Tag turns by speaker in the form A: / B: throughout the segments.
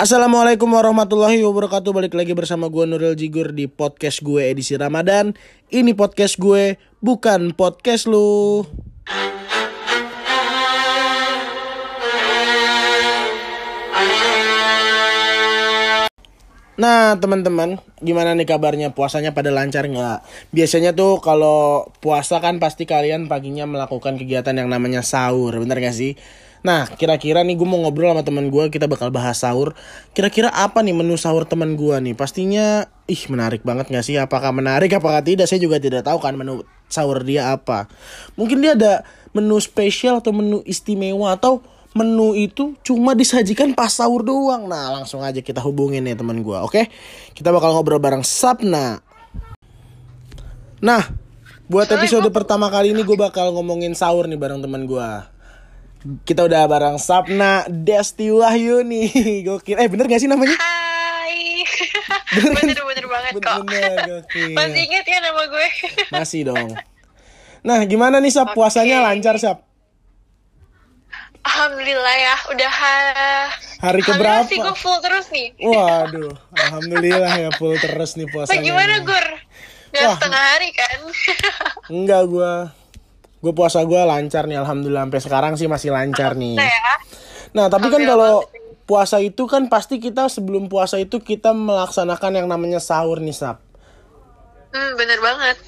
A: Assalamualaikum warahmatullahi wabarakatuh Balik lagi bersama gue Nuril Jigur di podcast gue edisi Ramadan Ini podcast gue bukan podcast lu Nah teman-teman gimana nih kabarnya puasanya pada lancar nggak? Biasanya tuh kalau puasa kan pasti kalian paginya melakukan kegiatan yang namanya sahur bener gak sih? Nah kira-kira nih gue mau ngobrol sama teman gue kita bakal bahas sahur Kira-kira apa nih menu sahur teman gue nih? Pastinya ih menarik banget gak sih? Apakah menarik apakah tidak? Saya juga tidak tahu kan menu sahur dia apa Mungkin dia ada menu spesial atau menu istimewa atau menu itu cuma disajikan pas sahur doang. Nah, langsung aja kita hubungin ya teman gue, oke? Kita bakal ngobrol bareng Sapna. Nah, buat episode pertama kali ini gue bakal ngomongin sahur nih bareng teman gue. Kita udah bareng Sapna Desti Wahyuni. Gokil. Eh, bener gak sih namanya?
B: Hai.
A: Bener kan?
B: bener bener banget kok.
A: Bener, gokil.
B: Masih inget ya nama gue?
A: Masih dong. Nah, gimana nih Sap? Puasanya
B: Oke.
A: lancar, Sap?
B: Alhamdulillah ya, udah ha...
A: Hari
B: Alhamdulillah
A: keberapa?
B: sih gue full terus nih.
A: Waduh, alhamdulillah ya full terus nih
B: Nah,
A: puasanya.
B: gimana Gur? Gak
A: Wah.
B: setengah hari kan?
A: Enggak gua. Gue puasa gua lancar nih alhamdulillah sampai sekarang sih masih lancar nih.
B: Nah ya.
A: Nah, tapi kan kalau puasa itu kan pasti kita sebelum puasa itu kita melaksanakan yang namanya sahur nih, Sap.
B: Hmm, bener banget.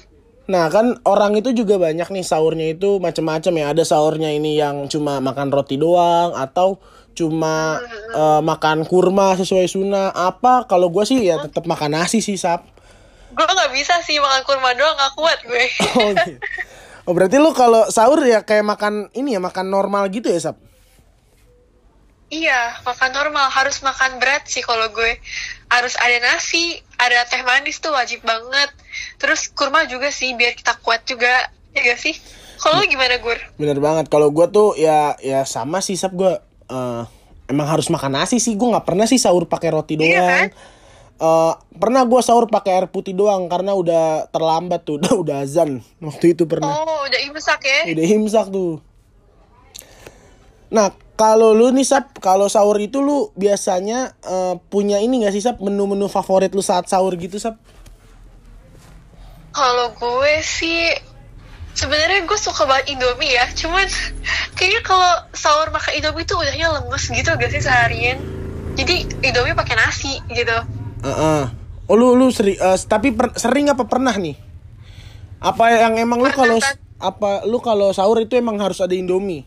A: Nah, kan orang itu juga banyak nih sahurnya itu macam-macam ya. Ada sahurnya ini yang cuma makan roti doang atau cuma eh, makan kurma sesuai sunnah. Apa kalau gua sih ya tetap makan nasi sih, Sap.
B: Gue gak bisa sih makan kurma doang, gak kuat gue.
A: Oh, gitu. Oh berarti lu kalau sahur ya kayak makan ini ya makan normal gitu ya, Sap?
B: iya, makan normal. Harus makan berat sih kalau gue. Harus ada nasi, ada teh manis tuh wajib banget. Terus kurma juga sih, biar kita kuat juga. Ya gak sih? Kalau lu gimana Gur?
A: Bener banget. Kalau gue tuh ya ya sama sih sap gue. eh, emang harus makan nasi sih. Gue nggak pernah sih sahur pakai roti doang.
B: Iya kan?
A: Eh, pernah gue sahur pakai air putih doang karena udah terlambat tuh. Udah udah azan waktu itu pernah.
B: Oh, udah imsak ya?
A: Udah imsak tuh. Nah kalau lu nih sap kalau sahur itu lu biasanya eh, punya ini gak sih sap menu-menu favorit lu saat sahur gitu sap?
B: Kalau gue sih sebenarnya gue suka banget Indomie ya. Cuman kayaknya kalau sahur makan Indomie tuh udahnya lemes gitu gak sih seharian. Jadi Indomie pakai nasi gitu.
A: Heeh. Oh lu lu seri, eh, tapi per- sering apa pernah nih? Apa yang emang lu kalau apa lu kalau sahur itu emang harus ada Indomie?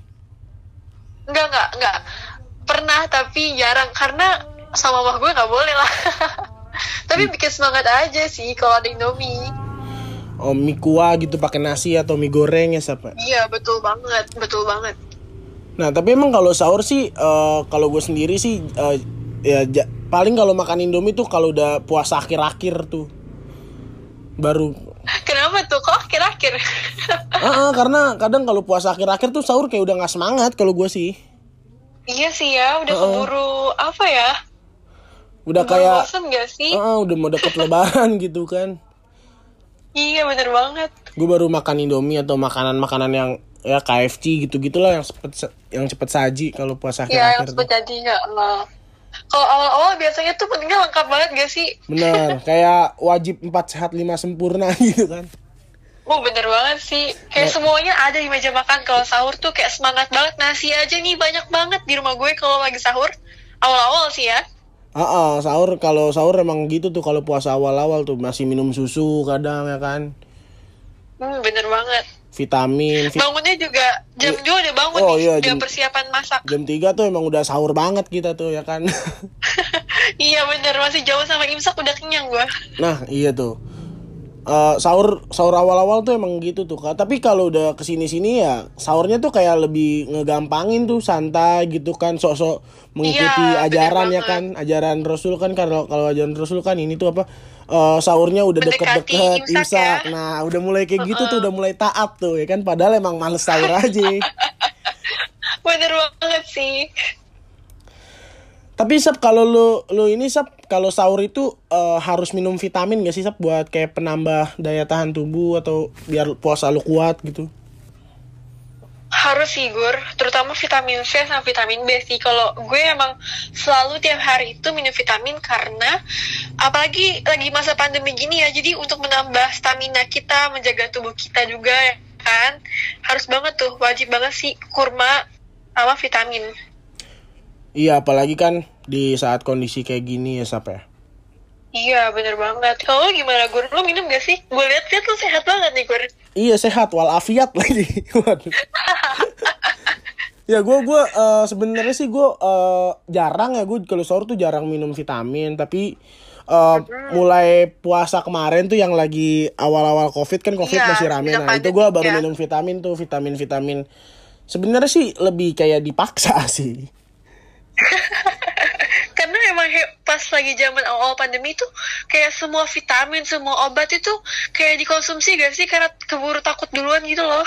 B: Enggak, enggak, enggak. Pernah tapi jarang karena sama mama gue nggak boleh lah. tapi bikin semangat aja sih kalau ada Indomie.
A: Oh mie kuah gitu pakai nasi atau mie goreng ya siapa?
B: Iya, betul banget, betul banget.
A: Nah tapi emang kalau sahur sih eh, kalau gue sendiri sih eh, ya ja- paling kalau makan Indomie tuh kalau udah puasa akhir-akhir tuh baru
B: Kenapa tuh? Kok akhir-akhir?
A: Ah, ah, karena kadang kalau puasa akhir-akhir tuh sahur kayak udah nggak semangat kalau gue sih
B: iya sih ya, udah
A: Uh-uh.
B: keburu apa ya?
A: udah
B: Keburu
A: kayak
B: bosen gak sih?
A: ah, ah, udah mau deket lebaran gitu kan
B: Iya bener banget.
A: gue baru makan indomie atau makanan-makanan yang ya KFC gitu gitulah yang cepet yang cepet saji kalau puasa
B: Iya yang
A: akhir-akhir
B: sempat
A: tuh.
B: jadi nggak lah. Kalau awal-awal biasanya tuh pentingnya lengkap banget gak sih?
A: bener kayak wajib empat sehat lima sempurna gitu kan
B: Oh bener banget sih. Kayak semuanya ada di meja makan kalau sahur tuh kayak semangat banget. Nasi aja nih banyak banget di rumah gue kalau lagi sahur. Awal-awal sih ya.
A: ah ah, sahur kalau sahur emang gitu tuh kalau puasa awal-awal tuh masih minum susu kadang ya kan
B: Hmm, bener banget.
A: Vitamin vi-
B: Bangunnya juga jam 2 udah bangun
A: Oh,
B: nih.
A: iya,
B: udah
A: jam-
B: persiapan masak.
A: jam 3 tuh emang udah sahur banget kita tuh ya kan
B: iya bener masih jauh sama imsak udah kenyang gue.
A: Nah iya tuh Eh, sahur sahur awal-awal tuh emang gitu tuh kak. Tapi kalau udah ke sini sini ya sahurnya tuh kayak lebih ngegampangin tuh santai gitu kan sok-sok mengikuti
B: Iya,
A: ajaran ya kan ajaran Rasul kan kalau kalau ajaran Rasul kan ini tuh apa eh, sahurnya udah deket-deket
B: imsak
A: imsak.
B: ya.
A: Nah udah mulai kayak gitu tuh udah mulai taat tuh ya kan. Padahal emang males sahur aja.
B: Bener banget sih.
A: Tapi Sap kalau lu lu ini Sap kalau sahur itu eh, harus minum vitamin gak sih Sap buat kayak penambah daya tahan tubuh atau biar puasa lu kuat gitu?
B: harus sih Gur, terutama vitamin C sama vitamin B sih. Kalau gue emang selalu tiap hari itu minum vitamin karena apalagi lagi masa pandemi gini ya. Jadi untuk menambah stamina kita, menjaga tubuh kita juga ya kan. Harus banget tuh, wajib banget sih kurma sama vitamin.
A: Iya, apalagi kan di saat kondisi kayak gini ya, Sap ya.
B: Iya, bener banget. Kalau gimana, Gur? Lu minum gak sih? Gue liat-liat lu sehat banget nih, Gur.
A: Iya sehat walafiat lagi. Waduh. ya gue gue uh, sebenarnya sih gue uh, jarang ya gue kalau sahur tuh jarang minum vitamin tapi uh, mulai puasa kemarin tuh yang lagi awal-awal covid kan covid
B: Iya,
A: masih rame nah itu gue baru
B: ya.
A: minum vitamin tuh vitamin vitamin sebenarnya sih lebih kayak dipaksa sih
B: Karena emang he- pas lagi zaman awal pandemi itu kayak semua vitamin, semua obat itu kayak dikonsumsi gak sih? Karena keburu takut duluan gitu loh.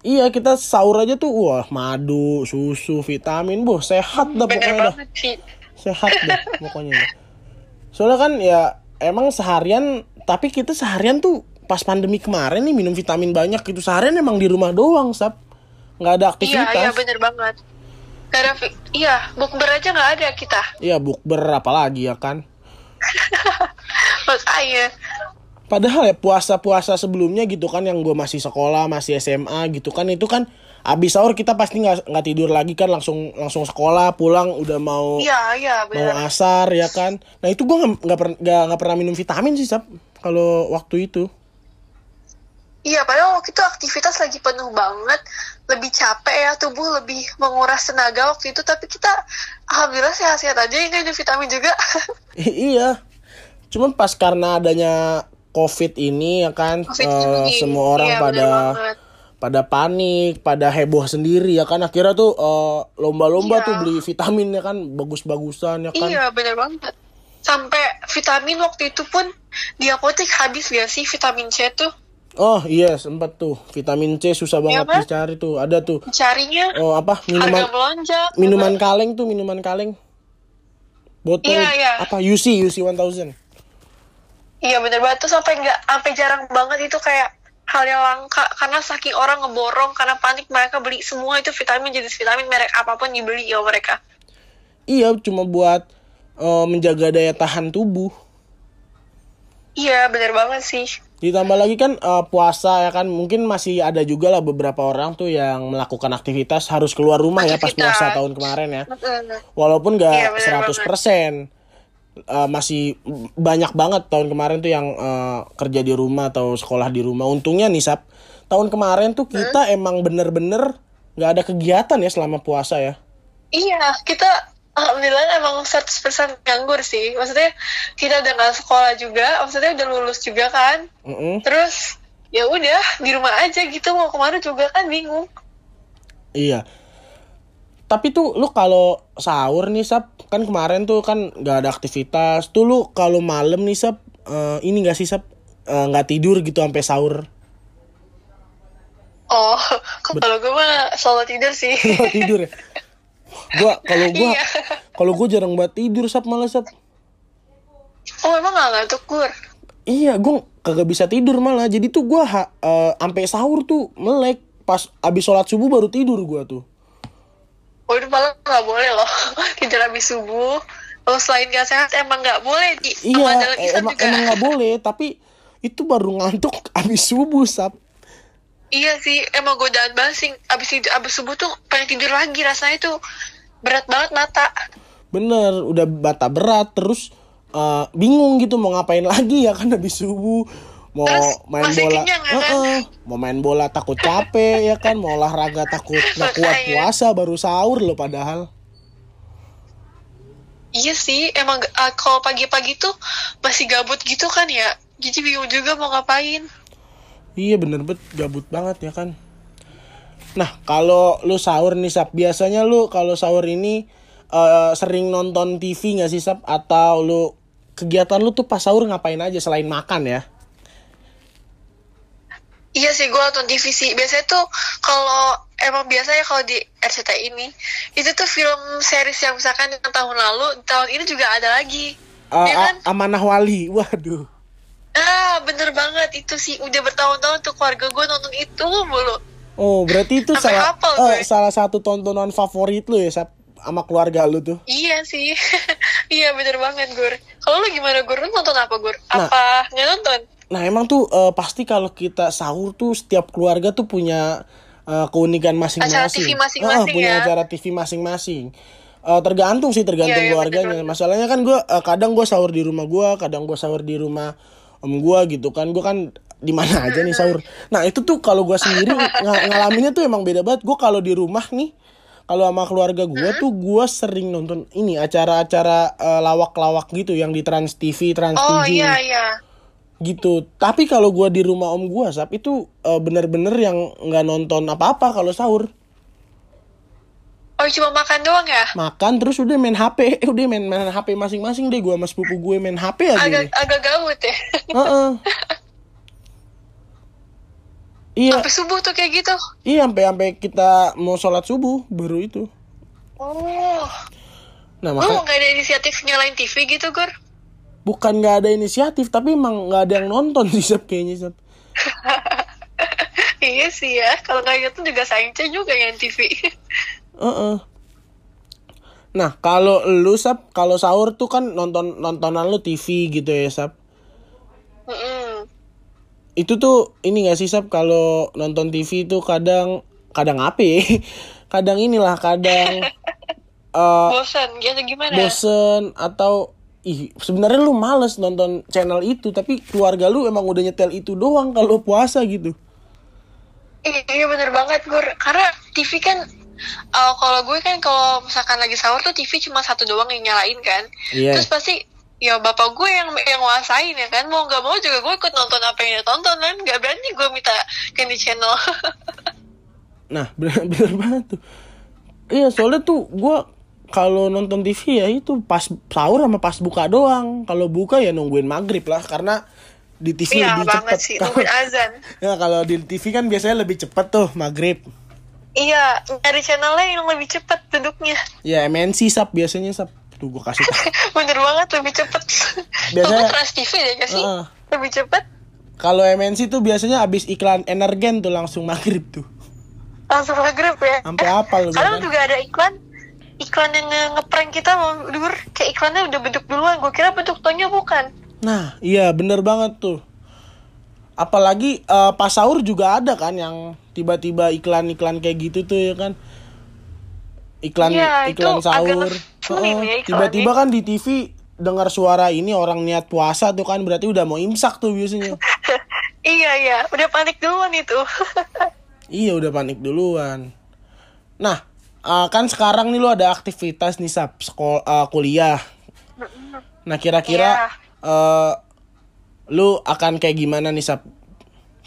A: iya kita sahur aja tuh wah madu susu vitamin boh sehat dah
B: Bener
A: pokoknya dah
B: sih.
A: sehat dah pokoknya dah. soalnya kan ya emang seharian tapi kita seharian tuh pas pandemi kemarin nih minum vitamin banyak gitu seharian emang di rumah doang sap nggak ada
B: Iya,
A: aktivitas
B: iya bener banget. Karena vi- iya, bukber aja nggak ada kita.
A: Iya bukber apalagi ya kan
B: Makanya.
A: padahal ya puasa-puasa sebelumnya gitu kan yang gue masih sekolah masih SMA gitu kan itu kan abis sahur kita pasti nggak nggak tidur lagi kan langsung langsung sekolah pulang udah mau
B: Iya, iya
A: mau asar ya kan nah itu gue nggak nggak pernah nggak nggak pernah minum vitamin sih sap kalau waktu itu
B: Iya, padahal waktu itu aktivitas lagi penuh banget, lebih capek ya, tubuh lebih menguras tenaga waktu itu, tapi kita alhamdulillah sehat-sehat aja, ya nggak ada vitamin juga.
A: iya cuman pas karena adanya covid ini ya kan
B: Covid
A: eh,
B: ini,
A: semua orang
B: iya,
A: pada pada panik pada heboh sendiri ya kan akhirnya tuh eh, lomba-lomba
B: Iya.
A: tuh beli vitamin ya kan bagus-bagusan ya kan
B: Iya, bener banget. Sampai vitamin waktu itu pun di apotek habis gak sih vitamin C tuh?
A: Oh iya sempat tuh vitamin C susah banget
B: Apa?
A: dicari tuh ada tuh
B: Carinya
A: oh apa
B: harga
A: minuman
B: melonjak.
A: minuman kaleng tuh minuman kaleng botol
B: Iya, iya.
A: apa UC UC 1000
B: Iya bener banget tuh sampai nggak sampai jarang banget itu kayak hal yang langka karena saking orang ngeborong karena panik mereka beli semua itu vitamin jenis vitamin merek apa pun dibeli ya mereka.
A: iya cuma buat eh, menjaga daya tahan tubuh
B: Iya bener banget sih.
A: Ditambah lagi kan eh, puasa ya kan mungkin masih ada juga lah beberapa orang tuh yang melakukan aktivitas harus keluar rumah ya pas puasa tahun kemarin ya. Walaupun nggak
B: bener
A: 100% eh, masih banyak banget tahun kemarin tuh yang eh, kerja di rumah atau sekolah di rumah. Untungnya nih Sap, tahun kemarin tuh kita emang bener-bener nggak ada kegiatan ya selama puasa ya.
B: Iya kita alhamdulillah emang 100% nganggur sih. Maksudnya kita udah nggak sekolah juga, maksudnya udah lulus juga kan.
A: Mm-mm.
B: Terus ya udah di rumah aja gitu mau ke mana juga kan bingung.
A: Iya. Tapi tuh lu kalau sahur nih Sap, kan kemarin tuh kan nggak ada aktivitas. Tuh lu kalau malam nih Sap, eh, ini gak sih Sap eh, nggak tidur gitu sampai sahur.
B: Oh, kalau gue mah selalu tidur sih.
A: Nggak tidur ya. Gua kalau gua
B: Iya.
A: kalau gua jarang banget tidur Sap malah Sap.
B: oh emang nggak ngantuk gur?
A: Iya, gua kagak bisa tidur malah. Jadi tuh gua ha- sampai sahur tuh melek. Pas abis sholat subuh baru tidur gua tuh.
B: Oh itu malah nggak boleh loh tidur habis subuh. Kalau selain gak sehat emang nggak boleh di
A: Iya, eh,
B: Islam
A: emang
B: juga.
A: emang nggak boleh. Tapi itu baru ngantuk abis subuh Sap.
B: Iya sih emang godaan banget sih abis abis subuh tuh pengen tidur lagi rasanya tuh berat banget mata.
A: Bener, udah bata berat terus eh, bingung gitu mau ngapain lagi ya kan habis subuh mau
B: Terus
A: main bola,
B: kenyang, ya kan?
A: Heeh, mau main bola takut capek ya kan, mau olahraga takut nggak kuat
B: Makanya.
A: puasa baru sahur loh padahal.
B: Iya sih emang uh, kalau pagi-pagi tuh masih gabut gitu kan ya. Jadi bingung juga mau ngapain.
A: Iya bener bet gabut banget ya kan. Nah kalau lu sahur nih Sap, biasanya lu kalau sahur ini eh, sering nonton TV nggak sih Sap? Atau lu kegiatan lu tuh pas sahur ngapain aja selain makan ya?
B: Iya sih gue nonton TV sih. Biasanya tuh kalau emang biasanya kalau di RCTI ini itu tuh film series yang misalkan yang tahun lalu tahun ini juga ada lagi.
A: Eh,
B: ya kan?
A: Amanah Wali, waduh.
B: Ah bener banget itu sih udah bertahun-tahun tuh keluarga gue nonton itu mulu.
A: Oh, berarti itu salah eh, salah satu tontonan favorit lu ya, Sap? Sama keluarga lu tuh.
B: Iya sih. iya bener banget Gur. Kalau lu gimana Gur? Lu nonton apa Gur?
A: Nah.
B: Apa nggak nonton?
A: Nah, emang tuh eh, pasti kalau kita sahur tuh setiap keluarga tuh punya eh, keunikan masing-masing.
B: Acara TV masing-masing
A: Ah, punya
B: ya.
A: acara TV masing-masing. Eh, tergantung sih tergantung
B: Iya, iya,
A: keluarganya.
B: bener-bener.
A: Masalahnya kan gue kadang gue sahur di rumah gue, kadang gue sahur di rumah om gue gitu kan. Gue kan di mana aja nih sahur. Nah itu tuh kalau gue sendiri ng- ngalaminnya tuh emang beda banget. Gue kalau di rumah nih, kalau sama keluarga gue tuh gue sering nonton ini acara-acara eh, lawak-lawak gitu yang di Trans TV, Trans
B: Oh
A: 7
B: iya iya.
A: gitu. Tapi kalau gua di rumah om gua, sap itu eh, bener-bener yang nggak nonton apa-apa kalau sahur.
B: Oh cuma makan doang ya?
A: Makan terus udah main HP, eh, udah main main HP masing-masing deh gua sama sepupu gue main HP aja.
B: Agak
A: deh.
B: agak gabut ya.
A: Heeh. Iya,
B: Sampai subuh tuh kayak gitu.
A: iya sampai sampai kita mau sholat subuh baru itu.
B: Oh.
A: Nah
B: Lu
A: makanya
B: nggak ada inisiatif nyalain TV gitu Gur?
A: bukan nggak ada inisiatif, tapi emang nggak ada yang nonton sih sap kayaknya sap.
B: iya sih ya. Kalau nggak gitu juga sayang juga yang TV.
A: Heeh. Nah kalau lu sap, kalau sahur tuh kan nonton nontonan lu TV gitu ya sap.
B: Mm-mm.
A: itu tuh ini gak sih Sab kalau nonton TV tuh kadang kadang apa ya? kadang inilah kadang eh
B: Bosan gitu gimana?
A: bosen atau ih sebenarnya lu males nonton channel itu tapi keluarga lu emang udah nyetel itu doang kalau puasa gitu
B: Iya bener banget Gur. Karena TV kan uh, kalau gue kan kalau misalkan lagi sahur tuh TV cuma satu doang yang nyalain kan.
A: Iya.
B: Terus pasti ya bapak gue yang yang nguasain ya kan? Mau nggak mau juga gue ikut nonton apa yang dia tonton kan? Nggak berani gue minta ganti channel.
A: Nah bener, bener banget tuh. Iya soalnya tuh gua kalau nonton TV ya itu pas sahur sama pas buka doang. Kalau buka ya nungguin maghrib lah karena di TV
B: iya
A: lebih
B: banget
A: cepet
B: sih
A: Kalau-
B: nungguin azan.
A: Ya kalau di TV kan biasanya lebih cepet tuh maghrib
B: iya dari channelnya yang lebih cepet duduknya.
A: Ya MNC sap. Biasanya sap. Tuh gue kasih tau
B: bener banget lebih cepet.
A: Biasanya-
B: Kalau trans TV deh gak sih?
A: Heeh.
B: lebih cepet?
A: Kalau MNC tuh biasanya abis iklan energen tuh langsung maghrib tuh.
B: Langsung maghrib ya?
A: Sampai apal gue
B: kadang
A: kan
B: juga ada iklan. Iklan yang nge- ngeprank kita mau dur. Kayak iklannya udah bentuk duluan. Gue kira bentuk tonya bukan.
A: Nah iya bener banget tuh Apalagi eh, pas sahur juga ada kan yang tiba-tiba iklan-iklan kayak gitu tuh ya kan? Iklan
B: Iya, itu
A: iklan sahur
B: ya.
A: Tiba-tiba kan di TV dengar suara ini orang niat puasa tuh kan berarti udah mau imsak tuh biasanya.
B: Iya iya. Udah panik duluan itu.
A: Iya udah panik duluan. Nah, eh, kan sekarang nih lu ada aktivitas nih sap sekolah kuliah. Nah kira-kira eh, lu akan kayak gimana nih sap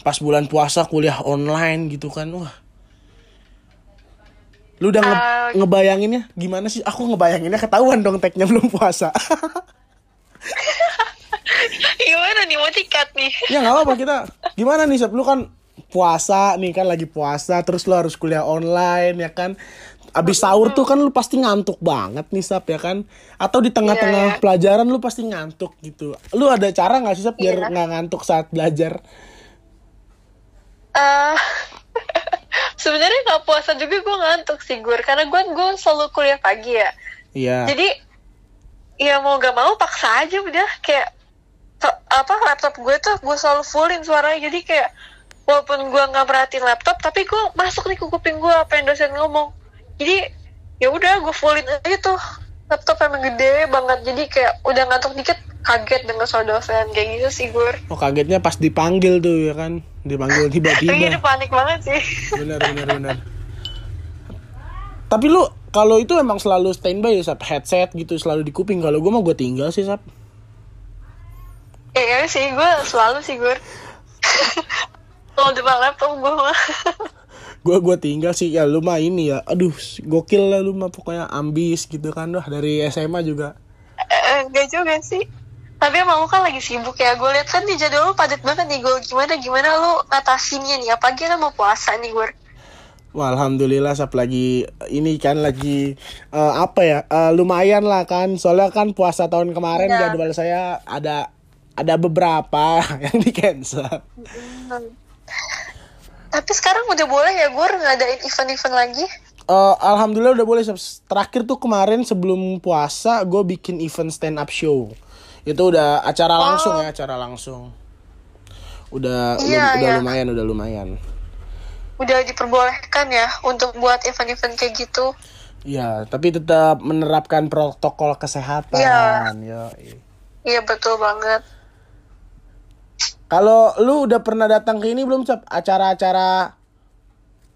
A: pas bulan puasa kuliah online gitu kan? Wah. Lu udah nge-
B: Eh,
A: ngebayanginnya gimana sih? Aku ngebayanginnya ketahuan dong tagnya belum puasa.
B: gimana nih mau tiket nih
A: ya nggak apa-apa kita. Gimana nih sap? Lu kan puasa nih kan lagi puasa terus lu harus kuliah online ya kan? Abis sahur tuh kan lu pasti ngantuk banget nih Sap ya kan? Atau di tengah-tengah
B: Iya, iya.
A: pelajaran lu pasti ngantuk gitu. Lu ada cara gak sih Sap biar
B: Iya.
A: nggak ngantuk saat belajar?
B: eh sebenarnya nggak puasa juga gue ngantuk sih gur. Karena gue gue selalu kuliah pagi ya.
A: Iya.
B: Jadi ya mau gak mau paksa aja udah. Kayak apa laptop gue tuh gue selalu fullin suaranya. Jadi kayak walaupun gue nggak perhatiin laptop tapi gue masuk nih ke kuping gue apa yang dosen ngomong jadi ya udah gue fullin aja tuh. Laptop emang gede banget. Jadi kayak udah ngantuk dikit kaget dengan suara dosen kayak gitu sih gue
A: Oh kagetnya pas dipanggil tuh ya kan? Dipanggil tiba-tiba.
B: Panik banget sih.
A: Bener bener bener Tapi lu kalau itu emang selalu standby ya Sap? Headset gitu selalu di kuping. Kalau gue mah gue tinggal sih Sap.
B: Iya sih, gue selalu sih gue. Kalau depan laptop gue mah.
A: Gue gue tinggal sih ya lu mah ini ya Aduh gokil lah lu mah pokoknya ambis gitu kan Wah dari SMA juga
B: Eh, Enggak juga sih. Tapi emang lu kan lagi sibuk ya. Gue liat kan di jadwal lu padat banget nih. Gue gimana gimana lu ngatasinnya nih. Apalagi kan mau puasa nih gue.
A: Wah, alhamdulillah sap lagi ini kan lagi eh, apa ya eh, lumayan lah kan soalnya kan puasa tahun kemarin
B: Iya.
A: jadwal saya ada ada beberapa yang di cancel.
B: Tapi sekarang udah boleh ya Gur ngadain event-event lagi?
A: Eh, alhamdulillah udah boleh terakhir tuh kemarin sebelum puasa gue bikin event stand up show itu udah acara langsung ya acara langsung udah
B: Iya,
A: udah, udah
B: iya.
A: lumayan udah lumayan
B: Udah diperbolehkan ya untuk buat event-event kayak gitu.
A: ya tapi tetap menerapkan protokol kesehatan
B: Iya. Iya betul banget.
A: Kalau lu udah pernah datang ke ini belum Sab? Acara-acara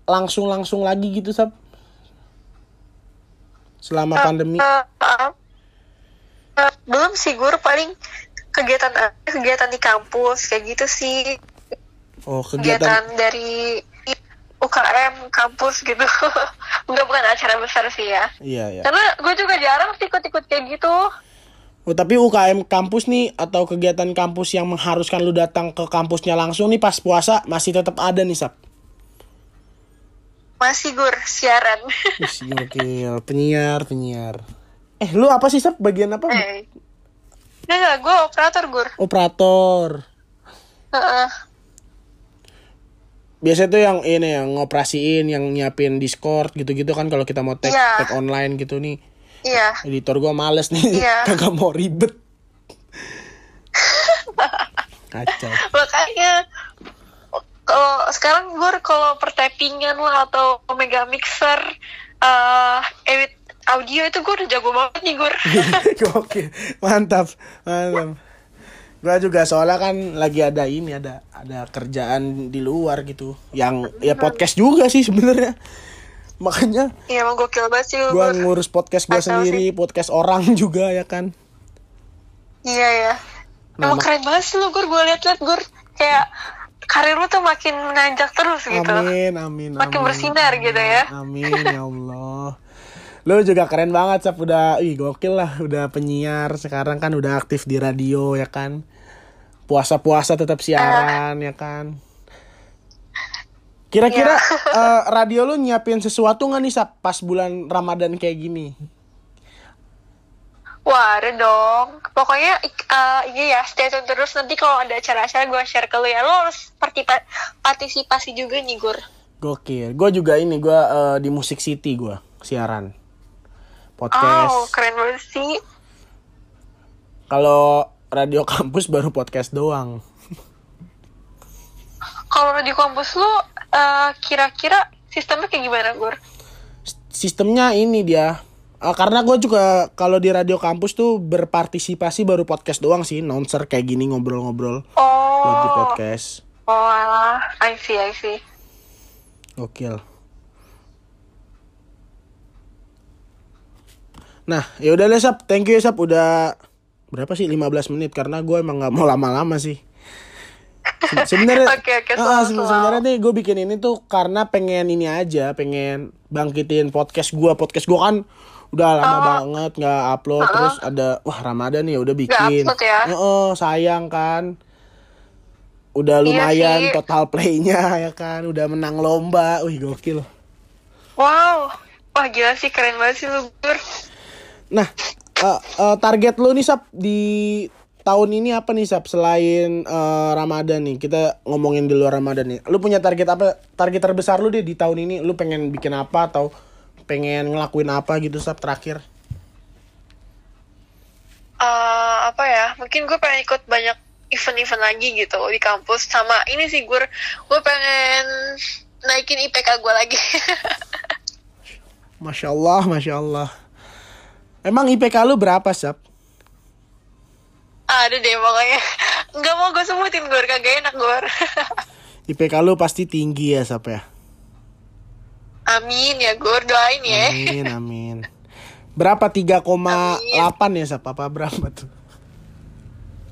A: langsung-langsung lagi gitu Sab? Selama pandemi.
B: Eh, eh, eh, belum sih Gur paling kegiatan kegiatan di kampus kayak gitu sih
A: Oh,
B: kegiatan
A: kegiatan.
B: dari UKM kampus gitu nggak bukan acara besar sih ya
A: Iya, iya.
B: karena gue juga jarang sih ikut-ikut kayak gitu
A: Oh, tapi UKM kampus nih atau kegiatan kampus yang mengharuskan lu datang ke kampusnya langsung nih pas puasa masih tetap ada nih, Sab.
B: masih Gur siaran
A: Wih, gokil. Penyiar, penyiar. Eh, lu apa sih, Sab? Bagian apa?
B: eh nggak nggak gue operator Gur
A: Operator.
B: Heeh.
A: Biasanya tuh yang ini yang ngoperasiin, yang nyiapin Discord gitu-gitu kan kalau kita mau tag,
B: Iya.
A: tag online gitu nih.
B: Iya
A: Editor gua males nih,
B: Iya.
A: kagak mau ribet. Kacau.
B: makanya kalau sekarang gue kalau pertypingan lah atau mega mixer eh edit audio itu gue udah jago banget nih gue
A: Oke, mantap, mantap. Gua juga soalnya kan lagi ada ini ada ada kerjaan di luar gitu. Yang ya podcast juga sih sebenarnya. Makanya
B: iya emang gokil banget sih Gur.
A: ngurus podcast
B: Kacau
A: sendiri, podcast orang juga ya kan.
B: iya ya
A: Nah,
B: emang keren banget sih lu gue gue liat-liat gue kayak karir lu tuh makin menanjak terus gitu
A: Amin, amin,
B: Makin
A: amin.
B: bersinar gitu ya.
A: Amin ya Allah. Lu juga keren banget, Sap. Udah, ih gokil lah. Udah penyiar. Sekarang kan udah aktif di radio, ya kan. Puasa-puasa tetap siaran, ya kan. Kira-kira eh, radio lu nyiapin sesuatu nggak nih, Sap? Pas bulan Ramadan kayak gini.
B: Wah ada dong Pokoknya eh, ini ya stay tune terus Nanti kalau ada acara-acara gue share ke lu ya Lo harus partisipasi juga nih Gur
A: Gokil. Gue juga ini, gue eh, di Music City gue siaran. Podcast.
B: Oh keren banget sih
A: Kalau radio kampus baru podcast doang.
B: Kalau di kampus lu eh, Kira-kira sistemnya kayak gimana Gur?
A: sistemnya ini dia. Eh, karena gue juga kalau di radio kampus tuh berpartisipasi baru podcast doang sih announcer kayak gini ngobrol-ngobrol. Buat di
B: Oh
A: podcast.
B: Oh alah. I see I see.
A: Gokil. Nah ya udah deh sap. Thank you ya sap. Udah berapa sih? 15 menit karena gue emang nggak mau lama-lama sih sebenarnya
B: selalu,
A: se-
B: selalu.
A: sebenarnya nih gue bikin ini tuh karena pengen ini aja pengen bangkitin podcast gue podcast gue kan udah lama banget nggak upload. Terus ada wah ramadan ya udah bikin.
B: upload ya?
A: Heeh, sayang kan. Udah
B: Iya
A: lumayan
B: sih.
A: total playnya ya kan. Udah menang lomba. Wih gokil.
B: Wow. Wah gila sih keren banget sih lu
A: nah eh, eh, target lu nih sap di tahun ini apa nih sap? Selain eh, ramadan nih kita ngomongin di luar ramadan nih. Lu punya target apa? Target terbesar lu deh di tahun ini. Lu pengen bikin apa atau pengen ngelakuin apa gitu sap terakhir?
B: Eh apa ya? Mungkin gue pengen ikut banyak event-event lagi gitu di kampus. Sama ini sih gue gue pengen naikin IPK gue lagi.
A: Masya allah masya allah. Emang IPK lu berapa sap
B: ada deh pokoknya nggak mau gue sebutin gue kagak enak gue
A: IPK lu pasti tinggi ya sap ya
B: amin ya gue doain ya
A: Amin, amin. Berapa 3,8 ya Sap? Apa berapa tuh?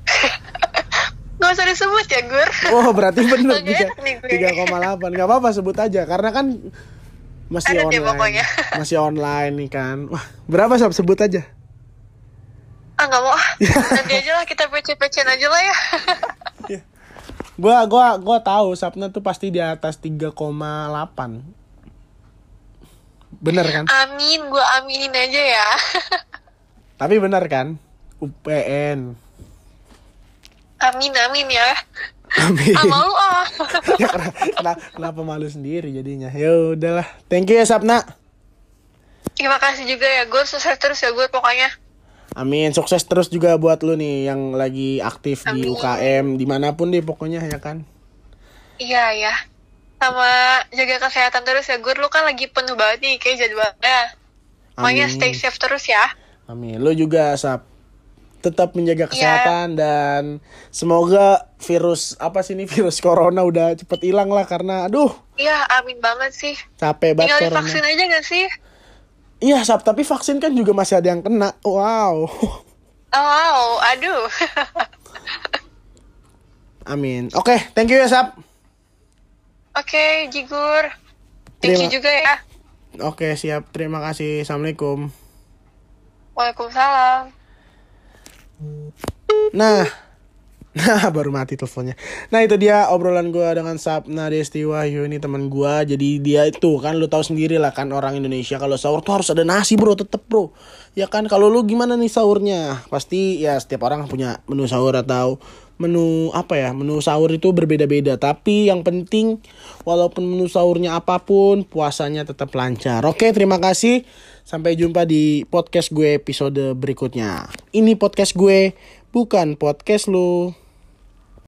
B: nggak usah disebut ya gue
A: Oh, berarti bener tiga-
B: gue.
A: 3,8. Gak apa-apa sebut aja karena kan masih
B: Ada
A: online. Masih online nih kan. Wah, berapa Sap? Sebut aja.
B: Ah nggak mau nanti aja lah kita pece-pecen aja lah ya
A: Gua gua gua tahu Sapna tuh pasti di atas 3,8. Bener kan?
B: amin gue aminin aja ya
A: Tapi bener kan? UPN.
B: amin amin ya
A: Amin.
B: Ah malu ah.
A: ya kenapa, kenapa malu sendiri jadinya? Ya udahlah. Thank you ya Sapna.
B: Terima kasih juga ya gue sukses terus ya gue pokoknya.
A: Amin. Sukses terus juga buat lu nih yang lagi aktif di
B: Amin.
A: UKM di mana pun deh pokoknya ya kan.
B: Iya ya. Sama jaga kesehatan terus ya gue. Lu kan lagi penuh banget nih kayak jadwalnya. Pokoknya
A: Amin.
B: stay safe terus ya.
A: Amin. Lu juga Sap tetap menjaga
B: Iya.
A: kesehatan dan semoga virus apa sih ini virus corona udah cepet hilang lah karena aduh
B: Iya amin banget sih.
A: capek banget
B: Tinggal
A: corona.
B: divaksin aja gak sih?
A: Iya Sap, tapi vaksin kan juga masih ada yang kena. Wow.
B: Oh, wow, aduh.
A: Amin. Oke, thank you ya Sap.
B: Oke, Jigur. Thank you
A: Terima-
B: juga ya.
A: Oke, siap. Terima kasih. Assalamualaikum.
B: Waalaikumsalam.
A: Nah, nah baru mati teleponnya. Nah itu dia obrolan gue dengan Sapna Desti Wahyu ini teman gue. Jadi dia itu kan lu tahu sendiri lah kan orang Indonesia kalau sahur tuh harus ada nasi bro tetep bro. Ya kan kalau lu gimana nih sahurnya? Pasti ya setiap orang punya menu sahur atau menu apa ya menu sahur itu berbeda-beda. Tapi yang penting walaupun menu sahurnya apa pun puasanya tetap lancar. Oke terima kasih. Sampai jumpa di podcast gue episode berikutnya. Ini podcast gue, bukan podcast lu.